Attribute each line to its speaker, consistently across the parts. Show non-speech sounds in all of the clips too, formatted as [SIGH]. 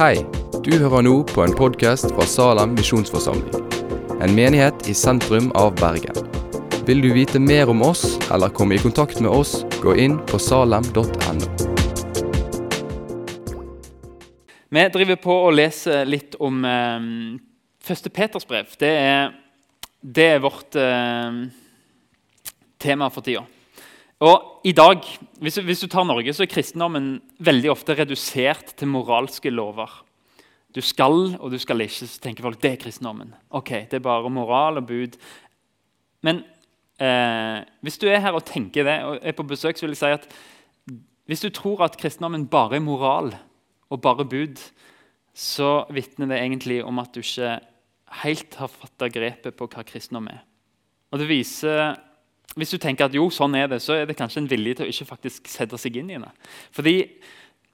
Speaker 1: Hei, du hører nå på en podkast fra Salem misjonsforsamling. En menighet i sentrum av Bergen. Vil du vite mer om oss eller komme i kontakt med oss, gå inn på salem.no.
Speaker 2: Vi driver på å lese litt om eh, første Peters brev. Det er, det er vårt eh, tema for tida. Og i dag, hvis hvis du, tar Norge, så er kristendommen veldig ofte redusert til moralske lover. Du skal og du skal ikke. Så tenker folk det er kristendommen. Ok, Det er bare moral og bud. Men eh, hvis du er her og tenker det, og er på besøk, så vil jeg si at hvis du tror at kristendommen bare er moral, og bare bud, så vitner det egentlig om at du ikke helt har fatta grepet på hva kristendom er. Og det viser, Hvis du tenker at jo, sånn er det, så er det kanskje en vilje til å ikke faktisk sette seg inn i det. Fordi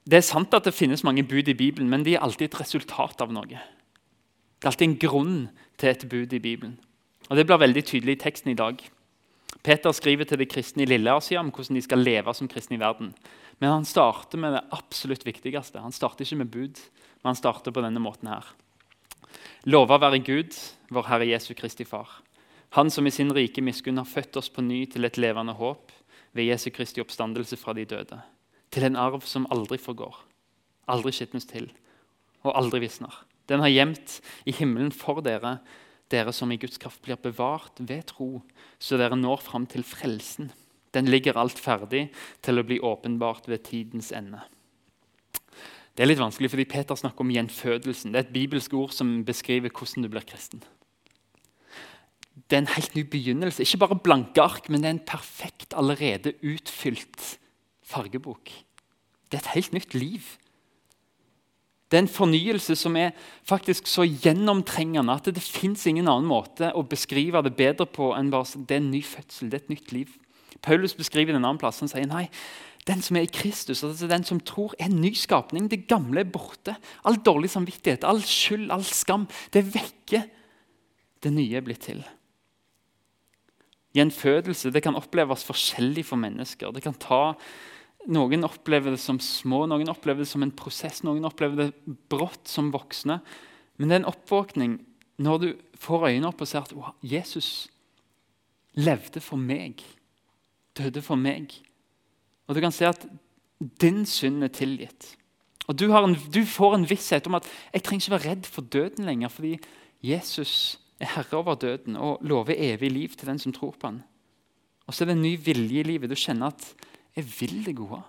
Speaker 2: Det er sant at det finnes mange bud i Bibelen, men de er alltid et resultat av noe. Det er alltid en grunn til et bud i Bibelen. Og Det blir veldig tydelig i teksten i dag. Peter skriver til de kristne i Lilleasia om hvordan de skal leve som kristne i verden. Men han starter med det absolutt viktigste. Han starter ikke med bud, men han starter på denne måten her. Lova være Gud, vår Herre Jesu Kristi Far. Han som i sin rike miskunn har født oss på ny til et levende håp ved Jesu Kristi oppstandelse fra de døde. Til en arv som aldri forgår, aldri skitnes til og aldri visner. Den har gjemt i himmelen for dere, dere som i Guds kraft blir bevart ved tro, så dere når fram til frelsen den ligger alt ferdig til å bli åpenbart ved tidens ende. Det er litt vanskelig fordi Peter snakker om gjenfødelsen. Det er et bibelsk ord som beskriver hvordan du blir kristen. Det er en helt ny begynnelse. Ikke bare blanke ark, men det er en perfekt, allerede utfylt fargebok. Det er et helt nytt liv. Det er en fornyelse som er faktisk så gjennomtrengende at det, fins ingen annen måte å beskrive det bedre på enn bare det er en ny fødsel. det er et nytt liv. Paulus beskriver det en annen plass. Han sier nei, den som er i Kristus, altså den som tror, er en ny skapning. Det gamle er borte. All dårlig samvittighet, all skyld, all skam. Det vekker. Det nye er blitt til. Gjenfødelse det kan oppleves forskjellig for mennesker. Det kan ta, Noen opplever det som små, noen opplever det som en prosess, noen opplever det brått som voksne. Men det er en oppvåkning når du får øynene opp og ser at wow, Jesus levde for meg døde for meg. Og du kan se at din synd er tilgitt. Og du, en, du, får en visshet om at jeg trenger ikke være redd for døden lenger, fordi Jesus er herre over døden og lover evig liv til den som tror på han. Og så er det en ny vilje i livet. Du kjenner at 'jeg vil det gode'.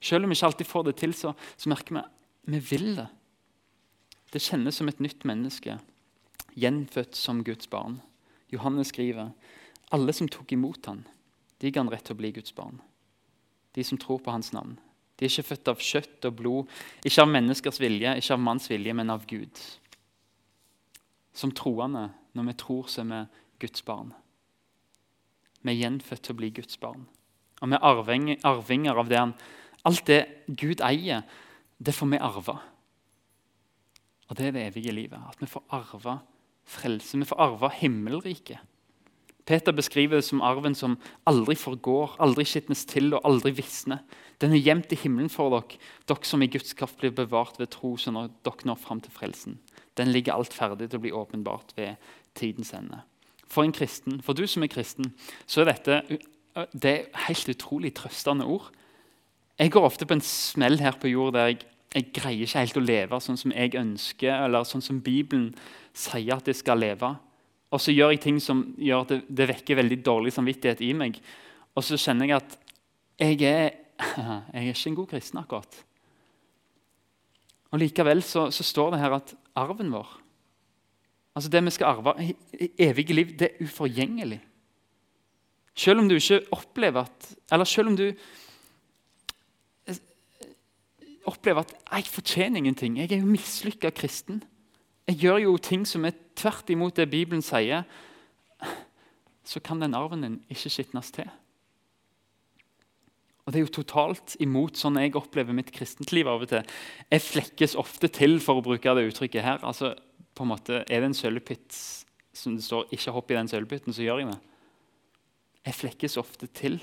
Speaker 2: Selv om vi ikke alltid får det til, så, så merker vi at vi vil det. Det kjennes som et nytt menneske, gjenfødt som Guds barn. Johannes skriver alle som tok imot han, de ga han rett til å bli Guds barn. De som tror på hans navn. De er ikke født av kjøtt og blod, ikke av menneskers vilje, ikke av manns vilje, men av Gud. Som troende, når vi tror, så er vi Guds barn. Vi er gjenfødt til å bli Guds barn. Og vi er arvinger av det han Alt det Gud eier, det får vi arve. Og det er det evige livet. At vi får arve frelse. Vi får arve himmelriket. Peter beskriver det som arven som aldri forgår, aldri skitnes til og aldri visner. Den er gjemt i himmelen for dere, dere som i Guds kraft blir bevart ved tro, så når dere når fram til frelsen. Den ligger alt ferdig til å bli åpenbart ved tidens ende. For en kristen, for du som er kristen, så er dette det er helt utrolig trøstende ord. Jeg går ofte på en smell her på jord der jeg, jeg greier ikke helt å leve sånn som jeg ønsker, eller sånn som Bibelen sier at jeg skal leve. Og så gjør jeg ting som gjør at det, det, vekker veldig dårlig samvittighet i meg. Og så kjenner jeg at jeg er, [LAUGHS] jeg er ikke en god kristen akkurat. Og Likevel så, så, står det her at arven vår, altså det vi skal arve, evige liv, det er uforgjengelig. Selv om du ikke opplever at Eller selv om du eh, opplever at 'jeg fortjener ingenting', jeg er jo mislykka kristen'. Jeg gjør jo ting som er tvert imot det Bibelen sier. Så kan den arven din ikke skitnes til. Og Det er jo totalt imot sånn jeg opplever mitt kristentliv av og til. Jeg flekkes ofte til, for å bruke det uttrykket her. Altså, på en måte, Er det en sølvpytt som det står 'ikke hopp i den sølvpytten', så gjør jeg det. Jeg flekkes ofte til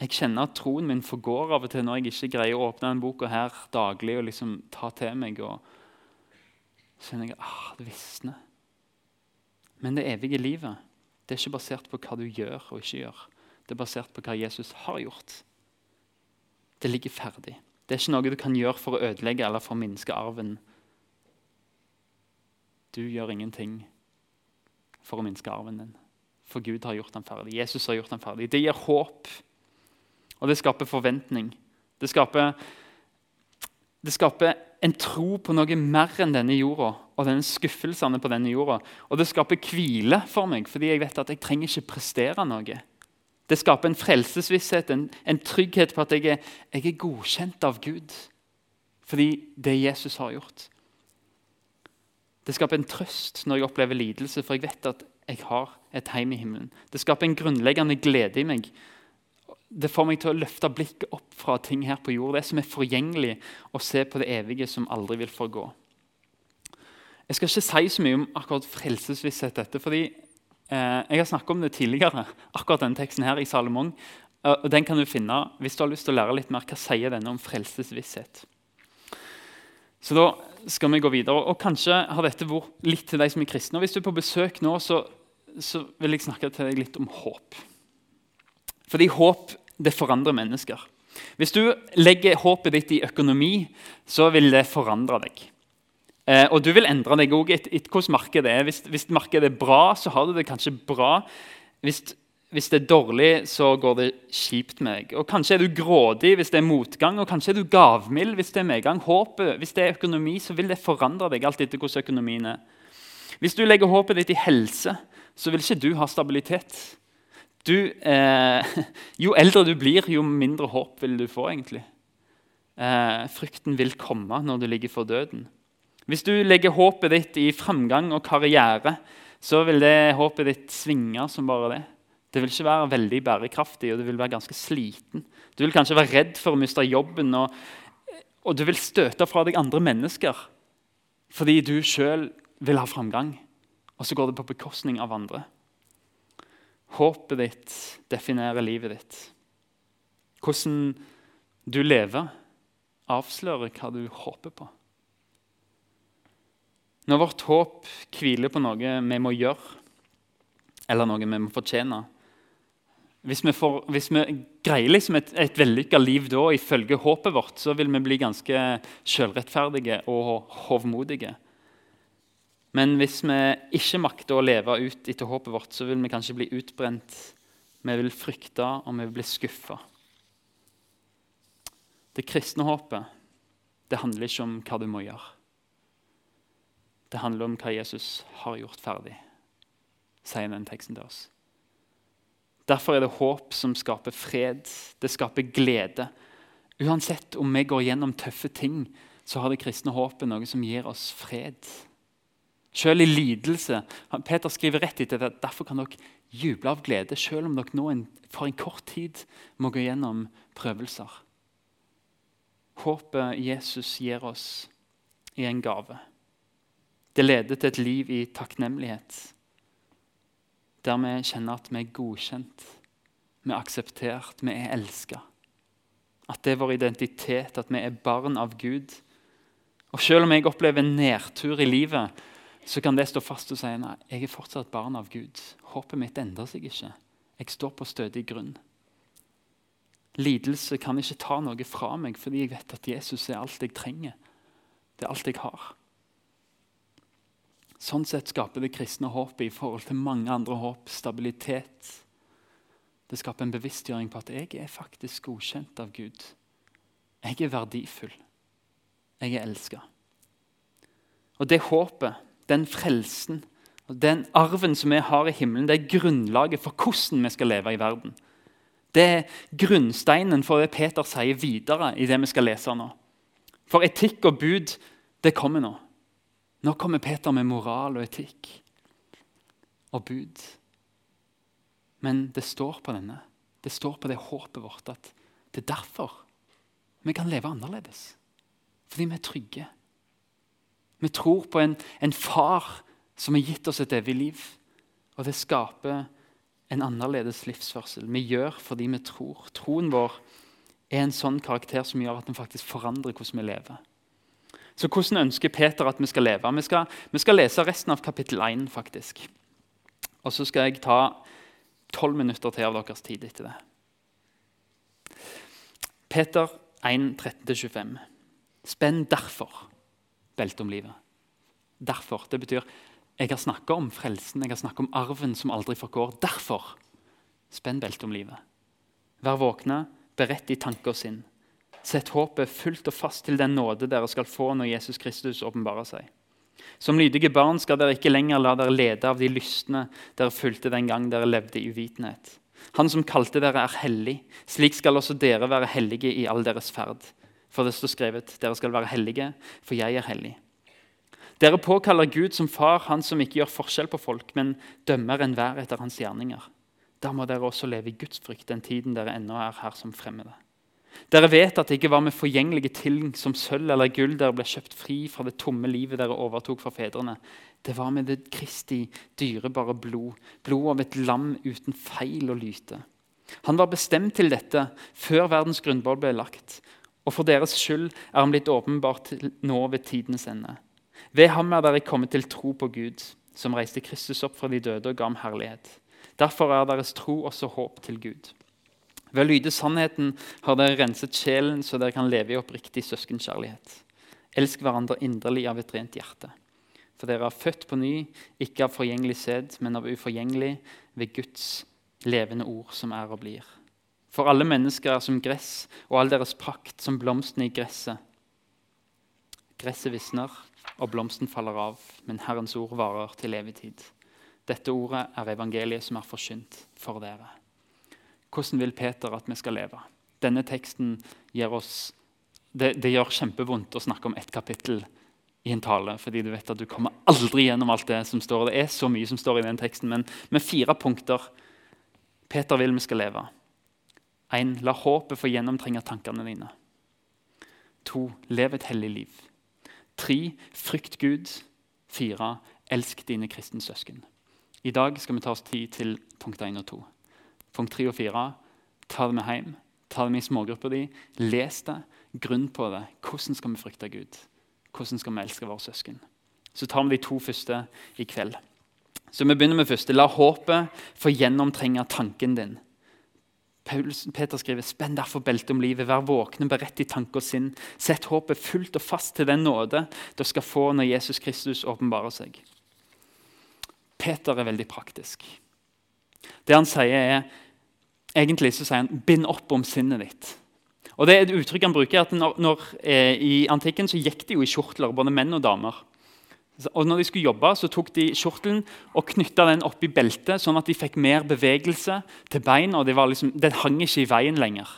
Speaker 2: Jeg kjenner at troen min forgår av og til når jeg ikke greier å åpne denne boka her daglig og liksom ta til meg. og så kjenner jeg ah, det visner. Men det evige livet det er ikke basert på hva du gjør og ikke gjør. Det er basert på hva Jesus har gjort. Det ligger ferdig. Det er ikke noe du kan gjøre for å ødelegge eller for å minske arven. Du gjør ingenting for å minske arven din. For Gud har gjort den ferdig. Jesus har gjort den ferdig. Det gir håp, og det skaper forventning. Det skaper, det skaper en tro på noe mer enn denne jorda og denne skuffelsene på denne jorda. Og det skaper hvile for meg, fordi jeg vet at jeg trenger ikke prestere noe. Det skaper en frelsesvisshet, en, en trygghet på at jeg er, jeg er godkjent av Gud. Fordi det Jesus har gjort. Det skaper en trøst når jeg opplever lidelse, for jeg vet at jeg har et heim i himmelen. Det skaper en grunnleggende glede i meg. Det får meg til å løfte blikket opp fra ting her på jord, det som er forgjengelig, og se på det evige som aldri vil forgå. Jeg skal ikke si så mye om akkurat frelsesvisshet, dette, fordi jeg har snakket om det tidligere. [LAUGHS] akkurat denne teksten her i Salomon, og Den kan du finne hvis du har lyst til å lære litt mer hva sier denne om frelsesvisshet. Så da skal vi gå videre. Og Kanskje har dette vært litt til deg som er kristne. Og Hvis du er på besøk nå, så, så vil jeg snakke til deg litt om håp. Fordi håp det forandrer mennesker. Hvis du legger håpet ditt i økonomi, så vil det forandre deg. Eh, og du vil endre deg òg etter et, hvordan markedet er. Hvis, hvis markedet er bra, så har du det kanskje bra. Hvis hvis det er dårlig, så går det kjipt med deg. Og Kanskje er du grådig hvis det er motgang, og kanskje er du gavmild hvis det er medgang. Håpet, hvis det er økonomi, så vil det forandre deg alt etter hvordan økonomien er. Hvis du legger håpet ditt i helse, så vil ikke du ha stabilitet. Du, eh, [LAUGHS] jo eldre du blir, jo mindre håp vil du få. egentlig. Eh, frykten vil komme når du ligger for døden. Hvis du legger håpet ditt i framgang og karriere, så vil det håpet ditt svinge som bare det. Det vil ikke være veldig bærekraftig, og du vil være ganske sliten. Du vil kanskje være redd for å miste jobben, og, og du vil støte fra deg andre mennesker fordi du sjøl vil ha framgang. Og så går det på bekostning av andre. Håpet ditt definerer livet ditt. Hvordan du lever, avslører hva du håper på. Når vårt håp hviler på noe vi må gjøre, eller noe vi må fortjene, hvis vi, får, hvis vi greier liksom et, et vellykka liv da, ifølge håpet vårt, så vil vi bli ganske selvrettferdige og hovmodige. Men hvis vi ikke makter å leve ut etter håpet vårt, så vil vi kanskje bli utbrent. Vi vil frykte, og vi vil bli skuffa. Det kristne håpet det handler ikke om hva du må gjøre. Det handler om hva Jesus har gjort ferdig, sier den teksten til oss. Derfor er det håp som skaper fred, det skaper glede. Uansett om vi går gjennom tøffe ting, så har det kristne håpet noe som gir oss fred. Selv i lidelse. Peter skriver rett etter det, derfor kan dere juble av glede, selv om dere nå for en kort tid må gå gjennom prøvelser. Håpet Jesus gir oss, er en gave. Det leder til et liv i takknemlighet der vi kjenner at vi er godkjent, vi er akseptert, vi er elska. At det er vår identitet, at vi er barn av Gud. Og Selv om jeg opplever en nedtur i livet, så kan det stå fast og si nei, jeg er fortsatt barn av Gud. Håpet mitt endrer seg ikke. Jeg står på stødig grunn. Lidelse kan ikke ta noe fra meg fordi jeg vet at Jesus er alt jeg trenger. Det er alt jeg har. Sånn sett skaper det kristne håpet i forhold til mange andre håp stabilitet. Det skaper en bevisstgjøring på at jeg er faktisk godkjent av Gud. Jeg er verdifull. Jeg er elska. Og det håpet, den frelsen, og den arven som vi har i himmelen, det er grunnlaget for hvordan vi skal leve i verden. Det er grunnsteinen for det Peter sier videre i det vi skal lese nå. For etikk og bud, det kommer nå. Nå kommer Peter med moral og etikk og bud. Men det står på denne. Det står på det håpet vårt at det er derfor vi kan leve annerledes. Fordi vi er trygge. Vi tror på en, en far som har gitt oss et evig liv. Og det skaper en annerledes livsførsel. Vi gjør fordi vi tror. Troen vår er en sånn karakter som gjør at den faktisk forandrer hvordan vi lever. Så hvordan ønsker Peter at vi skal leve? Vi skal, vi skal lese resten av kapittel 1. faktisk. Og så skal jeg ta tolv minutter til av deres tid etter det. Peter 1, 13-25. Spenn derfor beltet om livet. Derfor. Det betyr jeg har snakka om frelsen, jeg har snakka om arven som aldri forgår. Derfor spenn beltet om livet. Vær våkne, beredt i tanke og sinn. Sett håpet fullt og fast til den nåde dere skal få når Jesus Kristus åpenbarer seg. Som lydige barn skal dere ikke lenger la dere lede av de lystne dere fulgte den gang dere levde i uvitenhet. Han som kalte dere, er hellig. Slik skal også dere være hellige i all deres ferd. For det står skrevet, dere skal være hellige, for jeg er hellig. Dere påkaller Gud som far, han som ikke gjør forskjell på folk, men dømmer enhver etter hans gjerninger. Da må dere også leve i Guds frykt den tiden dere ennå er her som fremmede. Dere vet at det ikke var med forgjengelige ting som sølv eller gull dere ble kjøpt fri fra det tomme livet dere overtok fra fedrene. Det var med det Kristi dyrebare blod, blod av et lam uten feil og lyte. Han var bestemt til dette før verdens grunnvoll ble lagt, og for deres skyld er han blitt åpenbart nå ved tidenes ende. Ved ham er dere kommet til tro på Gud, som reiste Kristus opp fra de døde og ga ham herlighet. Derfor er deres tro også håp til Gud. Ved å lyde sannheten har dere renset sjelen, så dere kan leve i oppriktig søskenkjærlighet. Elsk hverandre inderlig av et rent hjerte. For dere er født på ny, ikke av forgjengelig sæd, men av uforgjengelig, ved Guds levende ord, som er og blir. For alle mennesker er som gress, og all deres prakt som blomstene i gresset. Gresset visner, og blomsten faller av, men Herrens ord varer til evig tid. Dette ordet er evangeliet som er forkynt for dere. Hvordan vil Peter at vi skal leve? Denne teksten gir oss det, det gjør kjempevondt å snakke om ett kapittel i en tale, fordi du vet at du kommer aldri gjennom alt det som står. Det er så mye som står i den teksten, men med fire punkter Peter vil vi skal leve. 1. La håpet få gjennomtrenge tankene dine. 2. Lev et hellig liv. 3. Frykt Gud. 4. Elsk dine kristne søsken. I dag skal vi ta oss tid til punkt 1 og 2. Punkt 3 og 4. Ta det med hjem. Ta det med i smågruppa di. Les det. Grunn på det. Hvordan skal vi frykte Gud? Hvordan skal vi elske våre søsken? Så tar vi de to første i kveld. Så vi begynner med første. La håpet få gjennomtrenge tanken din. Peter skriver, Spenn derfor beltet om livet, vær våkne, beredt i tanke og sinn. Sett håpet fullt og fast til den nåde du skal få når Jesus Kristus åpenbarer seg. Peter er veldig praktisk. Det han sier, er Egentlig så sier han 'bind opp om sinnet ditt'. Og det er et uttrykk han bruker at når, når eh, I antikken så gikk de jo i kjortler, både menn og damer. Og når de skulle jobbe, så tok de kjortelen og knytta den opp i beltet, sånn at de fikk mer bevegelse til bein, og liksom, den hang ikke i veien lenger.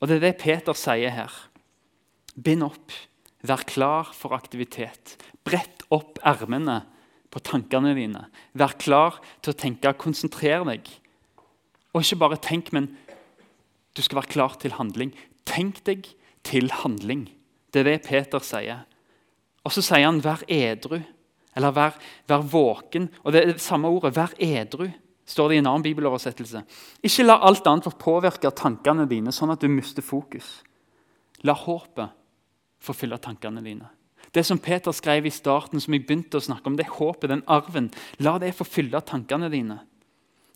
Speaker 2: Og Det er det Peter sier her. Bind opp. Vær klar for aktivitet. Brett opp ermene på tankene dine. Vær klar til å tenke. Konsentrer deg. Og ikke bare tenk, men du skal være klar til handling. Tenk deg til handling. Det er det Peter sier. Og så sier han 'vær edru', eller vær, vær, våken'. Og det er det samme ordet, 'vær edru', står det i en annen bibeloversettelse. Ikke la alt annet få påvirke tankene dine, sånn at du mister fokus. La håpet forfylle tankene dine. Det som Peter skrev i starten, som jeg begynte å snakke om, det håpet, den arven, la det få fylle tankene dine.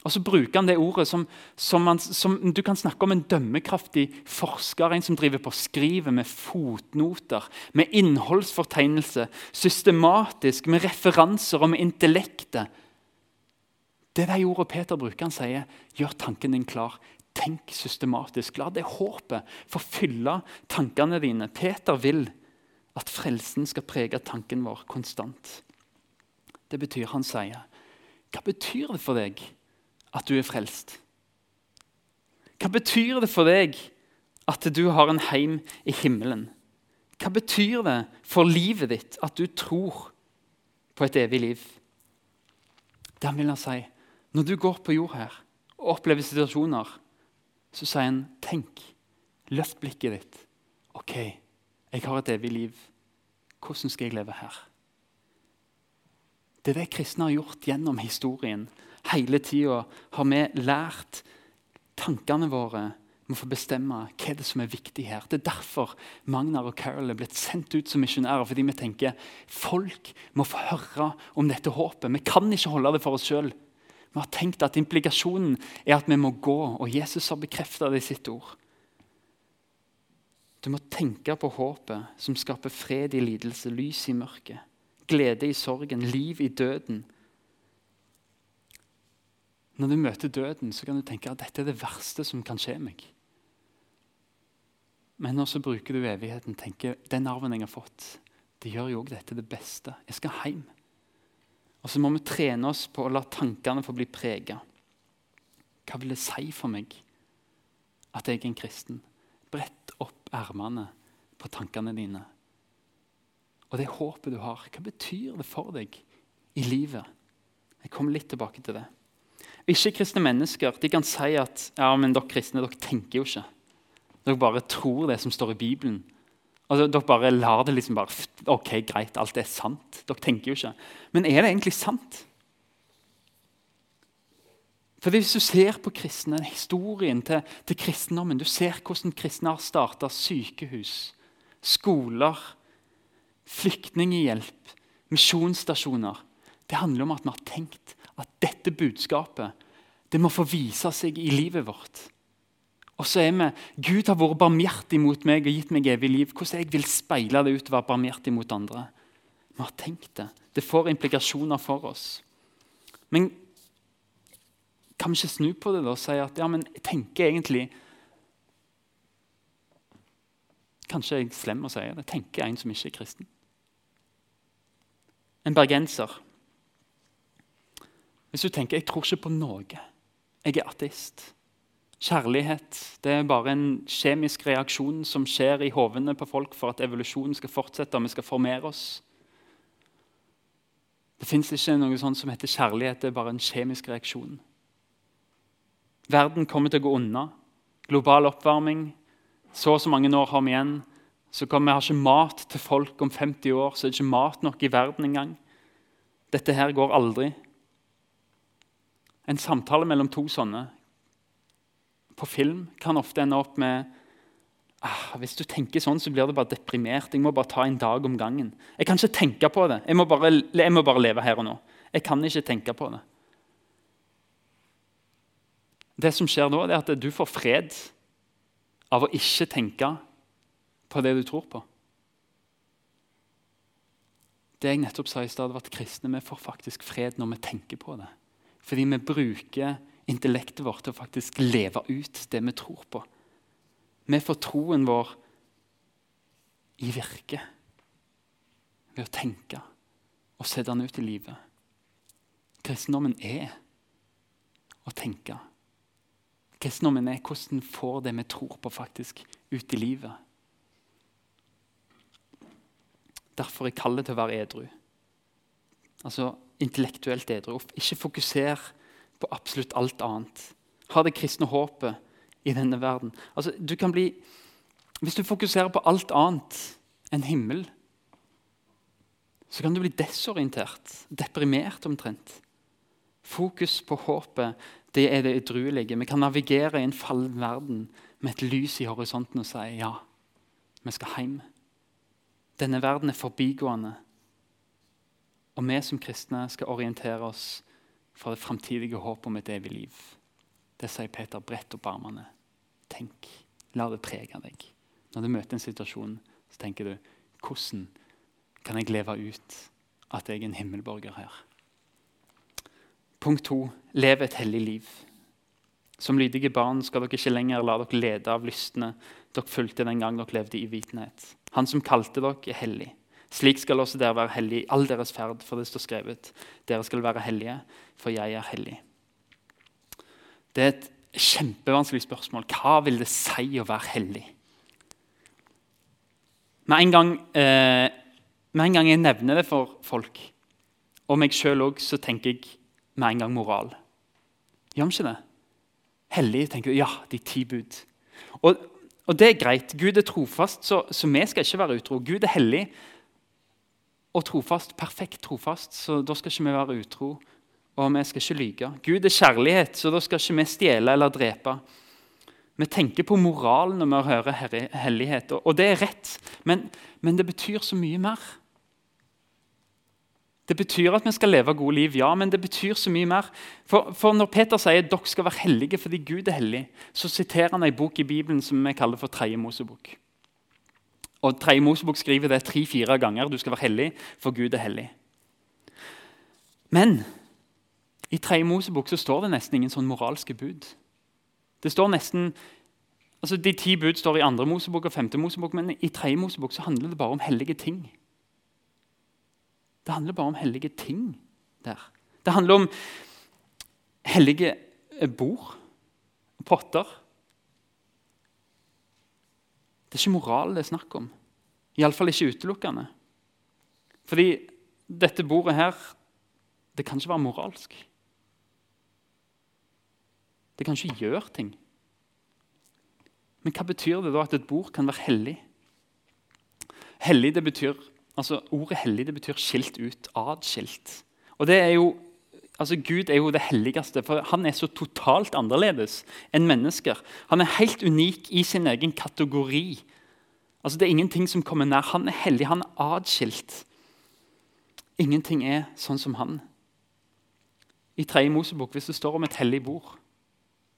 Speaker 2: Og så bruker han det ordet som, som, man, som, Du kan snakke om en dømmekraftig forsker, en som driver på skrivet med fotnoter, med innholdsfortegnelse, systematisk, med referanser og med intellektet. Det er det ordet Peter bruker. Han sier gjør tanken din klar. Tenk systematisk. La det håpet få fylle tankene dine. Peter vil at frelsen skal prege tanken vår konstant. Det betyr han sier. Hva betyr det for deg at du er frelst? Hva betyr det for deg at du har en heim i himmelen? Hva betyr det for livet ditt at du tror på et evig liv? Det vil han si. Når du går på jord her og opplever situasjoner, så sier han tenk. Løft blikket ditt. OK, jeg har et evig liv. Hvordan skal jeg leve her? Det er det kristne har gjort gjennom historien. Hele tida har vi lært tankene våre må få bestemme hva det som er viktig her. Det er derfor Magnar og Carol er blitt sendt ut som misjonærer. Fordi vi tenker folk må få høre om dette håpet. Vi kan ikke holde det for oss sjøl. Vi har tenkt at implikasjonen er at vi må gå, og Jesus har bekrefta det i sitt ord. Du må tenke på håpet som skaper fred i lidelse, lys i mørket, glede i sorgen, liv i døden. Når du møter døden, så kan du tenke at dette er det verste som kan skje meg. Men når så bruker du evigheten tenker den arven jeg har fått, det gjør jo òg dette det beste. Jeg skal hjem. Og så må vi trene oss på å la tankene få bli prega. Hva vil det si for meg at jeg er en kristen? Brett opp ermene på tankene dine. Og det håpet du har, hva betyr det for deg i livet? Jeg kommer litt tilbake til det. Ikke-kristne mennesker de kan si at ja, men dere kristne dere tenker jo ikke. Dere bare tror det som står i Bibelen. Altså, dere bare lar det liksom bare Ok, greit, alt er sant. Dere tenker jo ikke. Men er det egentlig sant? For Hvis du ser på kristne, historien til, til kristendommen Du ser hvordan kristne har starta sykehus, skoler, flyktninghjelp, misjonsstasjoner. Det handler om at vi har tenkt at dette budskapet det må få vise seg i livet vårt. Og så er vi Gud har vært barmhjertig mot meg og gitt meg evig liv. Hvordan jeg vil speile det ut og være barmhjertig mot andre. Vi har tenkt det. Det får implikasjoner for oss. Men kan vi ikke snu på det da og si at ja, men jeg tenker egentlig Kanskje jeg er slem å si det. Tenker en som ikke er kristen. En bergenser. Hvis du tenker jeg tror ikke på noe, jeg er ateist Kjærlighet det er bare en kjemisk reaksjon som skjer i hovene på folk for at evolusjonen skal fortsette og vi skal formere oss. Det fins ikke noe sånt som heter kjærlighet. Det er bare en kjemisk reaksjon. Verden kommer til å gå unna. Global oppvarming. Så og så mange år har vi igjen. Så kommer Vi har ikke mat til folk om 50 år, så er det ikke mat nok i verden engang. Dette her går aldri. En samtale mellom to sånne på film kan ofte ende opp med ah, Hvis du tenker sånn, så blir du bare deprimert. Jeg må bare ta en dag om gangen. Jeg kan ikke tenke på det. Jeg må bare, jeg må bare leve her og nå. Jeg kan ikke tenke på det. Det som skjer nå, er at du får fred av å ikke tenke på det du tror på. Det jeg nettopp sa i stad, var at kristne vi får faktisk fred når vi tenker på det. Fordi vi bruker intellektet vårt til å faktisk leve ut det vi tror på. Vi får troen vår i virke ved å tenke og sette den ut i livet. Kristendommen er å tenke. Kristendommen er hvordan vi får det vi tror på, faktisk ut i livet. Derfor er kallet til å være edru. Altså intellektuelt edru. Ikke fokuser på absolutt alt annet. Ha det kristne håpet i denne verden. Altså, du kan bli, hvis du fokuserer på alt annet enn himmel, så kan du bli desorientert, deprimert omtrent. Fokus på håpet det er det edruelige. Vi kan navigere i en fallen verden med et lys i horisonten og si ja, vi skal hjem. Denne verden er forbigående. Og vi som kristne skal orientere oss for det framtidige håpet om et evig liv. Det sier Peter. Brett opp armene. Tenk. La det prege deg. Når du møter en situasjon, så tenker du hvordan kan jeg leve ut at jeg er en himmelborger her? Punkt to lev et hellig liv. Som lydige barn skal dere ikke lenger la dere lede av lystne dere fulgte den gang dere levde i vitenhet. Han som kalte dere, er hellig. Slik skal også dere være hellige i all deres ferd, for det står skrevet. Dere skal være hellige, for jeg er hellig. Det er et kjempevanskelig spørsmål. Hva vil det si å være hellig? Med en gang, eh, med en gang jeg nevner det for folk, og meg sjøl òg, så tenker jeg med en gang moral. Gjør vi ikke det? Hellig tenker du, ja, de ti bud. Og, og, det er greit. Gud er trofast, så, så vi skal ikke være utro. Gud er hellig, og trofast, perfekt trofast, så da skal ikke vi være utro. og vi skal ikke lyge. Gud er kjærlighet, så da skal ikke vi stjele eller drepe. Vi tenker på moral når vi hører hellighet, og det er rett, men, men det betyr så mye mer. Det betyr at vi skal leve gode liv, ja, men det betyr så mye mer. For, for Når Peter sier at dere skal være hellige fordi Gud er hellig, så siterer han en bok i Bibelen som vi kaller for Tredje Mosebok. Og Tredje Mosebok skriver det tre-fire ganger. Du skal være hellig, for Gud er hellig. Men i Tredje Mosebok så står det nesten ingen sånn moralske bud. Det står nesten, altså De ti bud står i andre Mosebok og femte Mosebok, men i Tredje Mosebok så handler det bare om hellige ting. Det handler bare om hellige ting der. Det handler om hellige bord og potter. Det er ikke moral det er snakk om. Iallfall ikke utelukkende. Fordi dette bordet her, det kan ikke være moralsk. Det kan ikke gjøre ting. Men hva betyr det da at et bord kan være hellig? Hellig det betyr altså Ordet hellig det betyr skilt ut, adskilt. Og det er jo, altså Gud er jo det helligste, for han er så totalt annerledes enn mennesker. Han er helt unik i sin egen kategori. Altså Det er ingenting som kommer nær. Han er hellig, han er adskilt. Ingenting er sånn som han. I tredje Mosebok, hvis det står om et hellig bord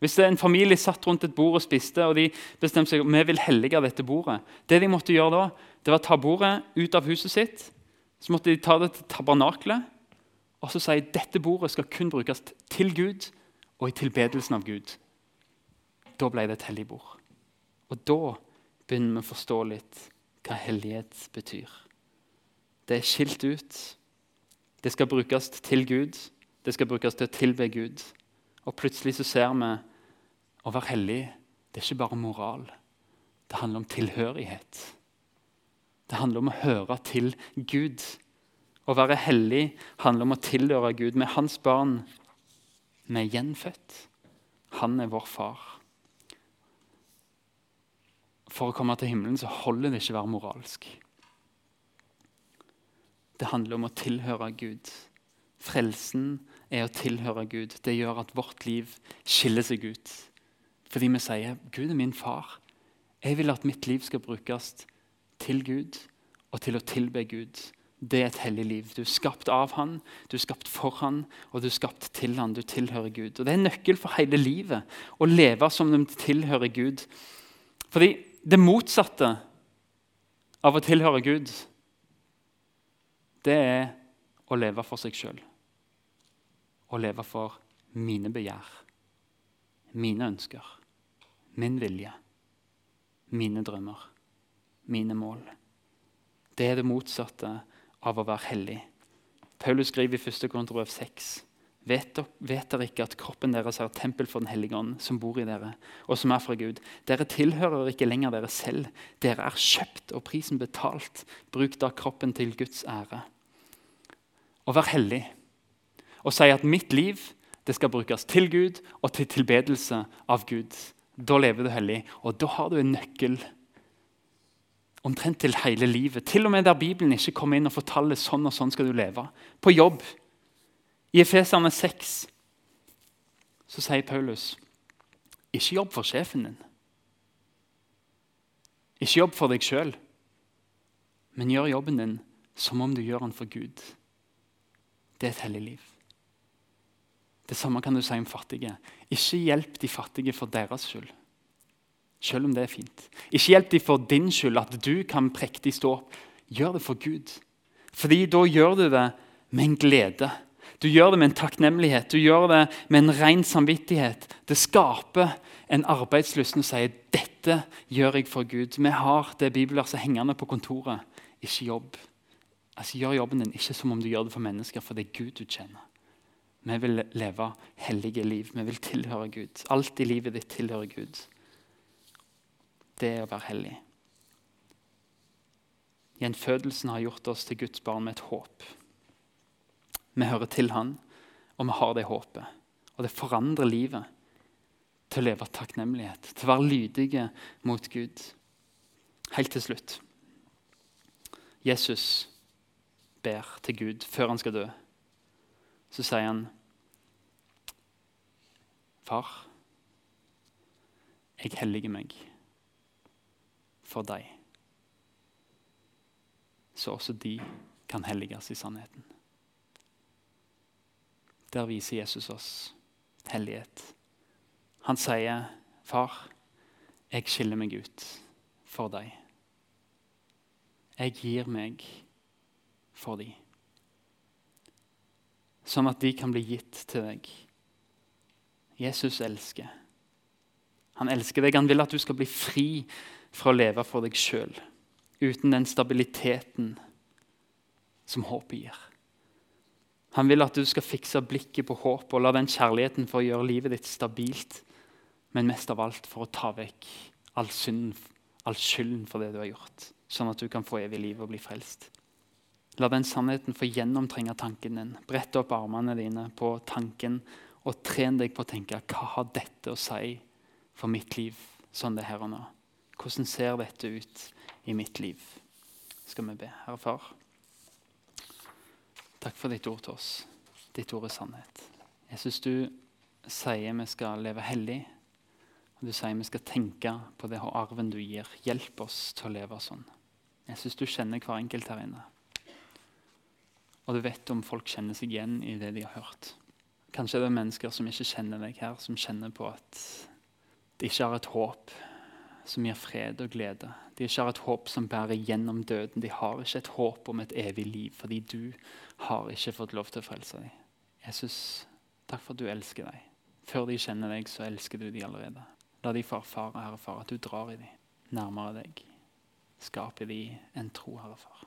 Speaker 2: Hvis en familie satt rundt et bord og spiste, og de bestemte seg vi vil hellige dette bordet Det de måtte gjøre da, det var å ta bordet ut av huset sitt. Så måtte de ta det til tabernaklet og så si dette bordet skal kun brukes til Gud og i tilbedelsen av Gud. Da ble det et hellig bord. Og da begynner vi å forstå litt hva hellighet betyr. Det er skilt ut. Det skal brukes til Gud. Det skal brukes til å tilbe Gud. Og plutselig så ser vi å være hellig det er ikke bare moral. Det handler om tilhørighet. Det handler om å høre til Gud. Å være hellig handler om å tilhøre Gud. Med hans barn vi er gjenfødt. Han er vår far. For å komme til himmelen så holder det ikke å være moralsk. Det handler om å tilhøre Gud. Frelsen er å tilhøre Gud. Det gjør at vårt liv skiller seg ut. Fordi vi sier 'Gud er min far'. Jeg vil at mitt liv skal brukes til Gud og til å tilbe Gud. Det er et hellig liv. Du er skapt av Han, du er skapt for Han, og du er skapt til Han. Du tilhører Gud. Og Det er en nøkkel for hele livet å leve som om de tilhører Gud. Fordi det motsatte av å tilhøre Gud, det er å leve for seg sjøl. Å leve for mine begjær, mine ønsker, min vilje, mine drømmer mine mål. Det er det motsatte av å være hellig. Paulus skriver i 1. Korinterbrev 6.: vet, dere ikke at kroppen deres er et tempel for Den hellige ånd, som bor i dere, og som er fra Gud? Dere tilhører ikke lenger dere selv. Dere er kjøpt og prisen betalt. Bruk da kroppen til Guds ære. Å være hellig og sier at mitt liv skal brukes til Gud og til tilbedelse av Gud. Da lever du hellig, og da har du en nøkkel omtrent til hele livet. Til og med der Bibelen ikke kommer inn og forteller sånn og sånn skal du leve. På jobb. I Efeserne 6 så sier Paulus ikke jobb for sjefen din. Ikke jobb for deg sjøl, men gjør jobben din som om du gjør den for Gud. Det er et hellig liv. Det samme kan du si om fattige. Ikke hjelp de fattige for deres skyld. Selv om det er fint. Ikke hjelp de for din skyld, at du kan prektig stå opp. Gjør det for Gud. Fordi da gjør du det med en glede. Du gjør det med en takknemlighet, du gjør det med en ren samvittighet. Det skaper en arbeidslyst som sier dette gjør jeg for Gud. Vi har det bibelverset hengende på kontoret. Ikke jobb. Altså, Gjør jobben din ikke som om du gjør det for mennesker, for det er Gud du kjenner. Vi vil leve hellige liv. Vi vil tilhøre Gud. Alt i livet ditt tilhører Gud det er å være hellig. Gjenfødelsen har gjort oss til Guds barn med et håp. Vi hører til Han, og vi har det håpet. Og det forandrer livet til å leve takknemlighet, til å være lydige mot Gud. Helt til slutt. Jesus ber til Gud før han skal dø. Så sier han, Far, jeg helliger meg for deg, så også de kan helliges i sannheten. Der viser Jesus oss hellighet. Han sier, 'Far, jeg skiller meg ut for deg.' Jeg gir meg for dem. Sånn at de kan bli gitt til deg. Jesus elsker. Han elsker deg. Han vil at du skal bli fri fra å leve for deg sjøl. Uten den stabiliteten som håpet gir. Han vil at du skal fikse blikket på håpet og la den kjærligheten for å gjøre livet ditt stabilt, men mest av alt for å ta vekk all, synden, all skylden for det du har gjort, sånn at du kan få evig liv og bli frelst. La den sannheten få gjennomtrenge tanken din. Brett opp armene dine på tanken og tren deg på å tenke hva har dette å si for mitt liv sånn det er her og nå? Hvordan ser dette ut i mitt liv? Skal vi be. Herre Far, takk for ditt ord til oss. Ditt ord er sannhet. Jeg syns du sier vi skal leve hellig. Og du sier vi skal tenke på det arven du gir. Hjelp oss til å leve sånn. Jeg syns du kjenner hver enkelt her inne. Og du vet om folk kjenner seg igjen i det de har hørt. Kanskje det er mennesker som ikke kjenner deg her, som kjenner på at de ikke har et håp som gir fred og glede. De ikke har et håp som bærer gjennom døden. De har ikke et håp om et evig liv, fordi du har ikke fått lov til å frelse dem. Jesus, takk for at du elsker dem. Før de kjenner deg, så elsker du dem allerede. La de få erfare, Herre Far, at du drar i dem nærmere deg. Skap i dem en tro, Herre Far.